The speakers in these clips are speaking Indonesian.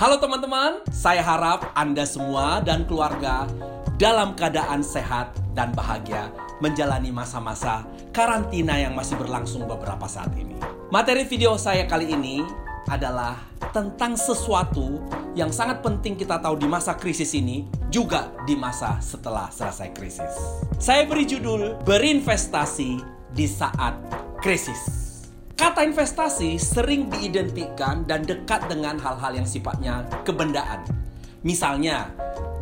Halo teman-teman, saya harap Anda semua dan keluarga dalam keadaan sehat dan bahagia menjalani masa-masa karantina yang masih berlangsung beberapa saat ini. Materi video saya kali ini adalah tentang sesuatu yang sangat penting kita tahu di masa krisis ini, juga di masa setelah selesai krisis. Saya beri judul Berinvestasi di Saat Krisis. Kata investasi sering diidentikan dan dekat dengan hal-hal yang sifatnya kebendaan. Misalnya,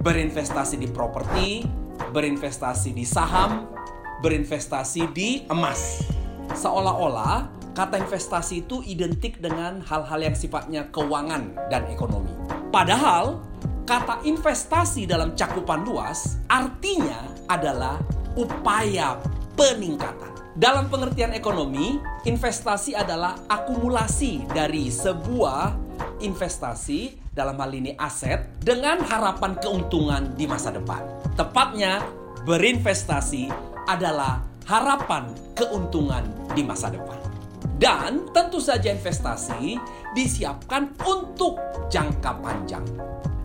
berinvestasi di properti, berinvestasi di saham, berinvestasi di emas. Seolah-olah kata investasi itu identik dengan hal-hal yang sifatnya keuangan dan ekonomi. Padahal, kata investasi dalam cakupan luas artinya adalah upaya peningkatan. Dalam pengertian ekonomi, investasi adalah akumulasi dari sebuah investasi dalam hal ini aset dengan harapan keuntungan di masa depan. Tepatnya, berinvestasi adalah harapan keuntungan di masa depan. Dan tentu saja investasi disiapkan untuk jangka panjang.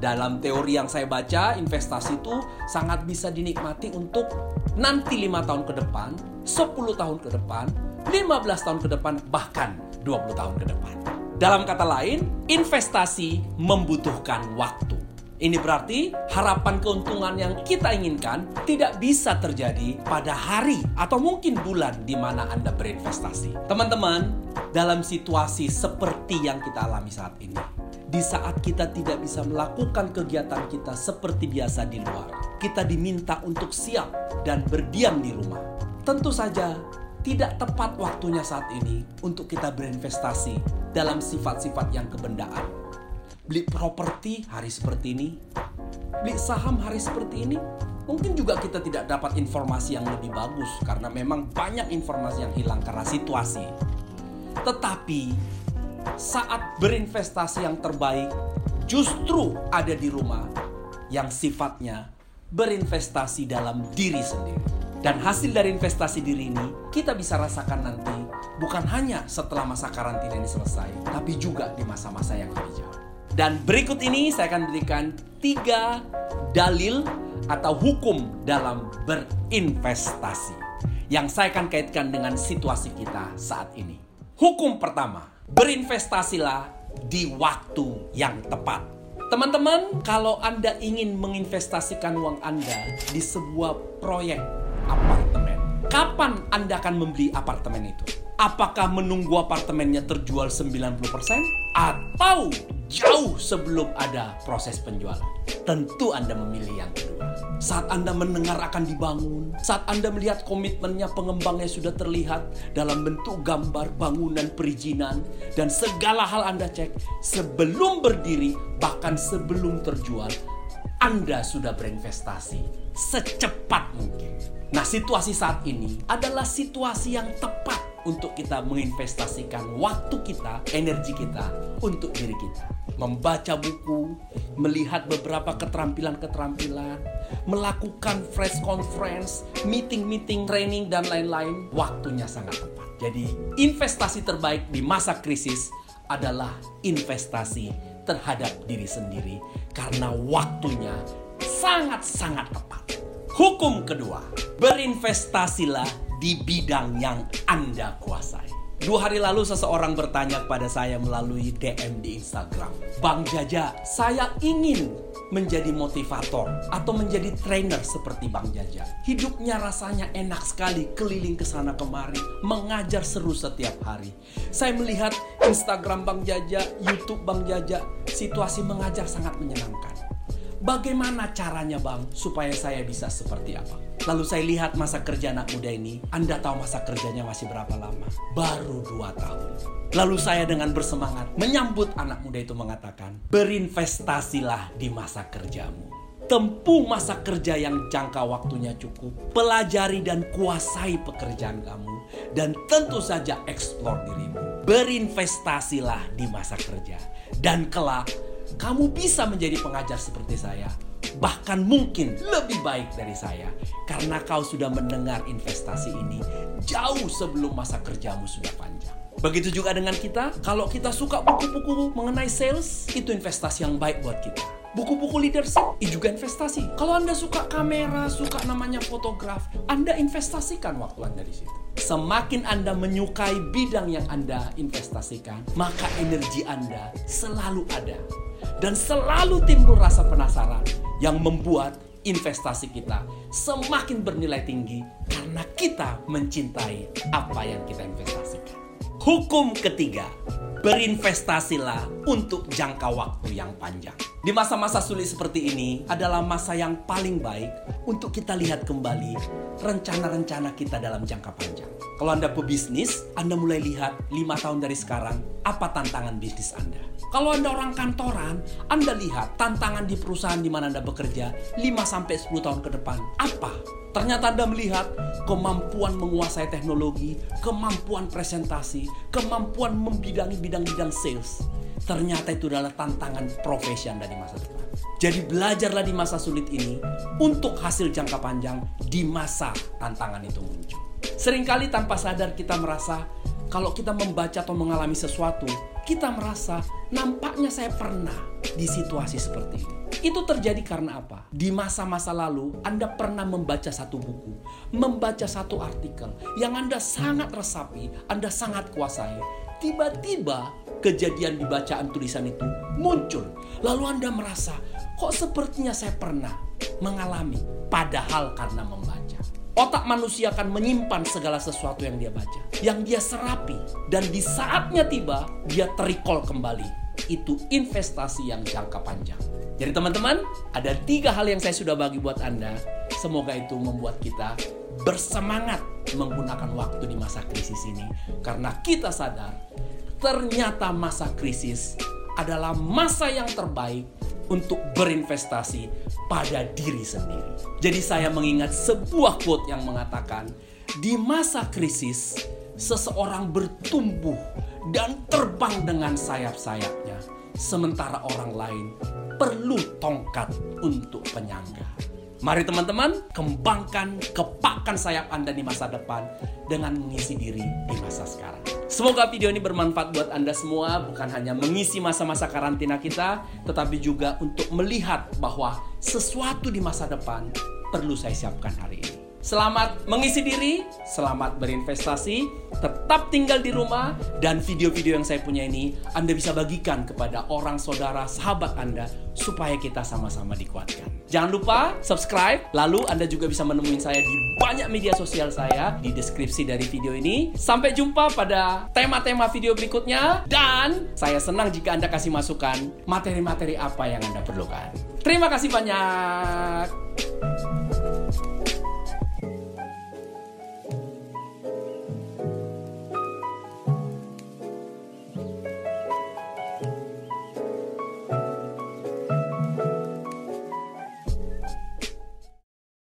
Dalam teori yang saya baca, investasi itu sangat bisa dinikmati untuk nanti lima tahun ke depan, 10 tahun ke depan, 15 tahun ke depan, bahkan 20 tahun ke depan. Dalam kata lain, investasi membutuhkan waktu. Ini berarti harapan keuntungan yang kita inginkan tidak bisa terjadi pada hari atau mungkin bulan di mana Anda berinvestasi. Teman-teman, dalam situasi seperti yang kita alami saat ini, di saat kita tidak bisa melakukan kegiatan kita seperti biasa di luar, kita diminta untuk siap dan berdiam di rumah. Tentu saja tidak tepat waktunya saat ini untuk kita berinvestasi dalam sifat-sifat yang kebendaan beli properti hari seperti ini, beli saham hari seperti ini, mungkin juga kita tidak dapat informasi yang lebih bagus karena memang banyak informasi yang hilang karena situasi. Tetapi saat berinvestasi yang terbaik justru ada di rumah yang sifatnya berinvestasi dalam diri sendiri. Dan hasil dari investasi diri ini kita bisa rasakan nanti bukan hanya setelah masa karantina ini selesai, tapi juga di masa-masa yang lebih jauh. Dan berikut ini saya akan berikan tiga dalil atau hukum dalam berinvestasi yang saya akan kaitkan dengan situasi kita saat ini. Hukum pertama, berinvestasilah di waktu yang tepat. Teman-teman, kalau Anda ingin menginvestasikan uang Anda di sebuah proyek apartemen, kapan Anda akan membeli apartemen itu? Apakah menunggu apartemennya terjual 90% atau jauh sebelum ada proses penjualan. Tentu Anda memilih yang kedua. Saat Anda mendengar akan dibangun, saat Anda melihat komitmennya pengembangnya sudah terlihat dalam bentuk gambar bangunan perizinan dan segala hal Anda cek sebelum berdiri bahkan sebelum terjual, Anda sudah berinvestasi secepat mungkin. Nah, situasi saat ini adalah situasi yang tepat untuk kita menginvestasikan waktu kita, energi kita untuk diri kita membaca buku, melihat beberapa keterampilan-keterampilan, melakukan fresh conference, meeting-meeting, training, dan lain-lain, waktunya sangat tepat. Jadi, investasi terbaik di masa krisis adalah investasi terhadap diri sendiri karena waktunya sangat-sangat tepat. Hukum kedua, berinvestasilah di bidang yang Anda kuasai. Dua hari lalu seseorang bertanya kepada saya melalui DM di Instagram. Bang Jaja, saya ingin menjadi motivator atau menjadi trainer seperti Bang Jaja. Hidupnya rasanya enak sekali keliling ke sana kemari, mengajar seru setiap hari. Saya melihat Instagram Bang Jaja, YouTube Bang Jaja, situasi mengajar sangat menyenangkan. Bagaimana caranya Bang supaya saya bisa seperti apa? Lalu saya lihat masa kerja anak muda ini. Anda tahu masa kerjanya masih berapa lama? Baru dua tahun. Lalu saya dengan bersemangat menyambut anak muda itu mengatakan, berinvestasilah di masa kerjamu. Tempuh masa kerja yang jangka waktunya cukup. Pelajari dan kuasai pekerjaan kamu. Dan tentu saja eksplor dirimu. Berinvestasilah di masa kerja. Dan kelak kamu bisa menjadi pengajar seperti saya bahkan mungkin lebih baik dari saya karena kau sudah mendengar investasi ini jauh sebelum masa kerjamu sudah panjang. Begitu juga dengan kita, kalau kita suka buku-buku mengenai sales, itu investasi yang baik buat kita. Buku-buku leadership itu juga investasi. Kalau Anda suka kamera, suka namanya fotografi, Anda investasikan waktu Anda di situ. Semakin Anda menyukai bidang yang Anda investasikan, maka energi Anda selalu ada. Dan selalu timbul rasa penasaran yang membuat investasi kita semakin bernilai tinggi karena kita mencintai apa yang kita investasikan. Hukum ketiga, berinvestasilah untuk jangka waktu yang panjang. Di masa-masa sulit seperti ini adalah masa yang paling baik untuk kita lihat kembali rencana-rencana kita dalam jangka panjang. Kalau Anda pebisnis, Anda mulai lihat 5 tahun dari sekarang apa tantangan bisnis Anda. Kalau Anda orang kantoran, Anda lihat tantangan di perusahaan di mana Anda bekerja 5 sampai 10 tahun ke depan. Apa? Ternyata Anda melihat kemampuan menguasai teknologi, kemampuan presentasi, kemampuan membidangi bidang-bidang sales. Ternyata itu adalah tantangan profesi Anda di masa depan. Jadi belajarlah di masa sulit ini untuk hasil jangka panjang di masa tantangan itu muncul. Seringkali tanpa sadar kita merasa kalau kita membaca atau mengalami sesuatu, kita merasa nampaknya saya pernah di situasi seperti ini. Itu terjadi karena apa? Di masa-masa lalu, Anda pernah membaca satu buku, membaca satu artikel yang Anda sangat resapi, Anda sangat kuasai. Tiba-tiba kejadian di bacaan tulisan itu muncul. Lalu Anda merasa, kok sepertinya saya pernah mengalami, padahal karena membaca. Otak manusia akan menyimpan segala sesuatu yang dia baca, yang dia serapi, dan di saatnya tiba, dia terikol kembali. Itu investasi yang jangka panjang. Jadi teman-teman, ada tiga hal yang saya sudah bagi buat Anda. Semoga itu membuat kita bersemangat menggunakan waktu di masa krisis ini. Karena kita sadar, ternyata masa krisis adalah masa yang terbaik untuk berinvestasi pada diri sendiri. Jadi saya mengingat sebuah quote yang mengatakan, di masa krisis seseorang bertumbuh dan terbang dengan sayap-sayapnya, sementara orang lain perlu tongkat untuk penyangga. Mari teman-teman, kembangkan, kepakkan sayap Anda di masa depan dengan mengisi diri di masa sekarang. Semoga video ini bermanfaat buat Anda semua, bukan hanya mengisi masa-masa karantina kita, tetapi juga untuk melihat bahwa sesuatu di masa depan perlu saya siapkan hari ini. Selamat mengisi diri, selamat berinvestasi, tetap tinggal di rumah, dan video-video yang saya punya ini Anda bisa bagikan kepada orang saudara, sahabat Anda, supaya kita sama-sama dikuatkan. Jangan lupa subscribe, lalu Anda juga bisa menemui saya di banyak media sosial saya di deskripsi dari video ini. Sampai jumpa pada tema-tema video berikutnya, dan saya senang jika Anda kasih masukan materi-materi apa yang Anda perlukan. Terima kasih banyak.